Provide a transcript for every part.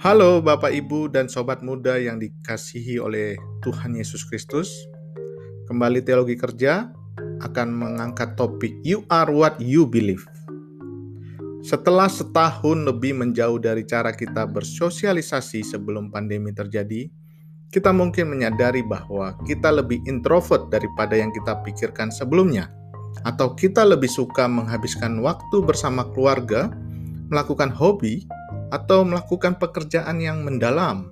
Halo Bapak Ibu dan Sobat Muda yang dikasihi oleh Tuhan Yesus Kristus. Kembali Teologi Kerja akan mengangkat topik You are what you believe. Setelah setahun lebih menjauh dari cara kita bersosialisasi sebelum pandemi terjadi, kita mungkin menyadari bahwa kita lebih introvert daripada yang kita pikirkan sebelumnya, atau kita lebih suka menghabiskan waktu bersama keluarga, melakukan hobi, atau melakukan pekerjaan yang mendalam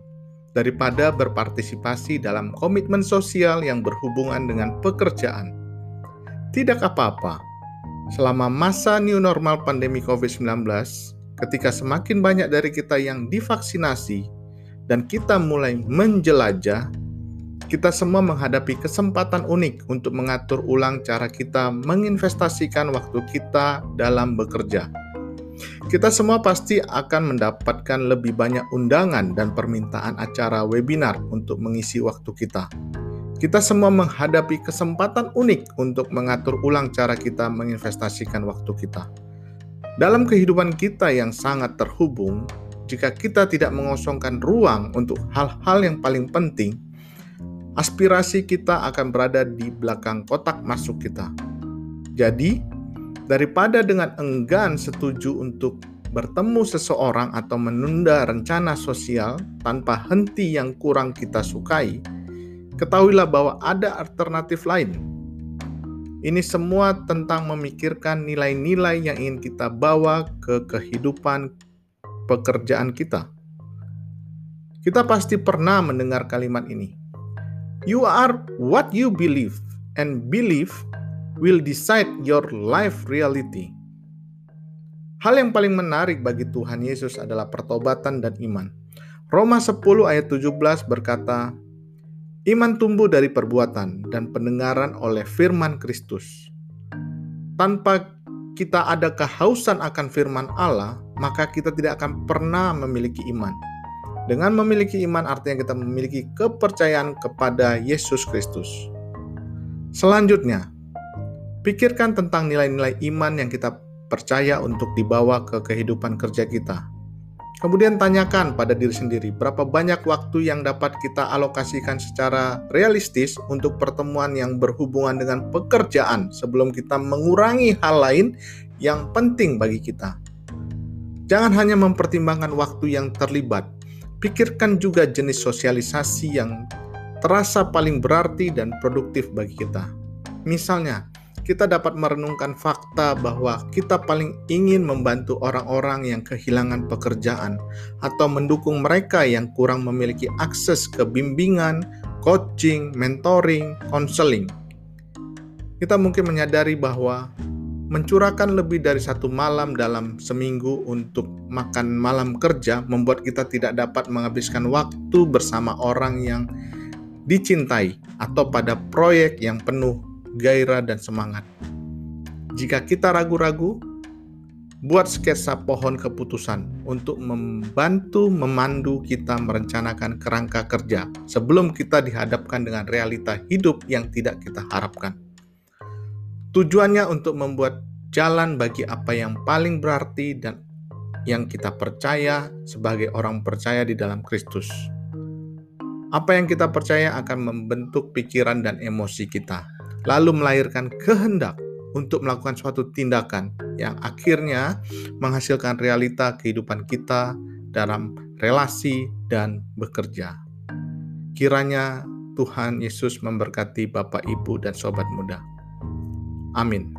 daripada berpartisipasi dalam komitmen sosial yang berhubungan dengan pekerjaan. Tidak apa-apa, selama masa new normal pandemi COVID-19, ketika semakin banyak dari kita yang divaksinasi dan kita mulai menjelajah, kita semua menghadapi kesempatan unik untuk mengatur ulang cara kita menginvestasikan waktu kita dalam bekerja. Kita semua pasti akan mendapatkan lebih banyak undangan dan permintaan acara webinar untuk mengisi waktu kita. Kita semua menghadapi kesempatan unik untuk mengatur ulang cara kita menginvestasikan waktu kita. Dalam kehidupan kita yang sangat terhubung, jika kita tidak mengosongkan ruang untuk hal-hal yang paling penting, aspirasi kita akan berada di belakang kotak masuk kita. Jadi, daripada dengan enggan setuju untuk bertemu seseorang atau menunda rencana sosial tanpa henti yang kurang kita sukai, ketahuilah bahwa ada alternatif lain. Ini semua tentang memikirkan nilai-nilai yang ingin kita bawa ke kehidupan pekerjaan kita. Kita pasti pernah mendengar kalimat ini. You are what you believe, and believe will decide your life reality. Hal yang paling menarik bagi Tuhan Yesus adalah pertobatan dan iman. Roma 10 ayat 17 berkata, Iman tumbuh dari perbuatan dan pendengaran oleh firman Kristus. Tanpa kita ada kehausan akan firman Allah, maka kita tidak akan pernah memiliki iman. Dengan memiliki iman artinya kita memiliki kepercayaan kepada Yesus Kristus. Selanjutnya, Pikirkan tentang nilai-nilai iman yang kita percaya untuk dibawa ke kehidupan kerja kita. Kemudian tanyakan pada diri sendiri berapa banyak waktu yang dapat kita alokasikan secara realistis untuk pertemuan yang berhubungan dengan pekerjaan sebelum kita mengurangi hal lain yang penting bagi kita. Jangan hanya mempertimbangkan waktu yang terlibat, pikirkan juga jenis sosialisasi yang terasa paling berarti dan produktif bagi kita. Misalnya, kita dapat merenungkan fakta bahwa kita paling ingin membantu orang-orang yang kehilangan pekerjaan atau mendukung mereka yang kurang memiliki akses ke bimbingan, coaching, mentoring, konseling. Kita mungkin menyadari bahwa mencurahkan lebih dari satu malam dalam seminggu untuk makan malam kerja membuat kita tidak dapat menghabiskan waktu bersama orang yang dicintai atau pada proyek yang penuh gairah, dan semangat. Jika kita ragu-ragu, buat sketsa pohon keputusan untuk membantu memandu kita merencanakan kerangka kerja sebelum kita dihadapkan dengan realita hidup yang tidak kita harapkan. Tujuannya untuk membuat jalan bagi apa yang paling berarti dan yang kita percaya sebagai orang percaya di dalam Kristus. Apa yang kita percaya akan membentuk pikiran dan emosi kita lalu melahirkan kehendak untuk melakukan suatu tindakan yang akhirnya menghasilkan realita kehidupan kita dalam relasi dan bekerja. Kiranya Tuhan Yesus memberkati Bapak, Ibu, dan sobat muda. Amin.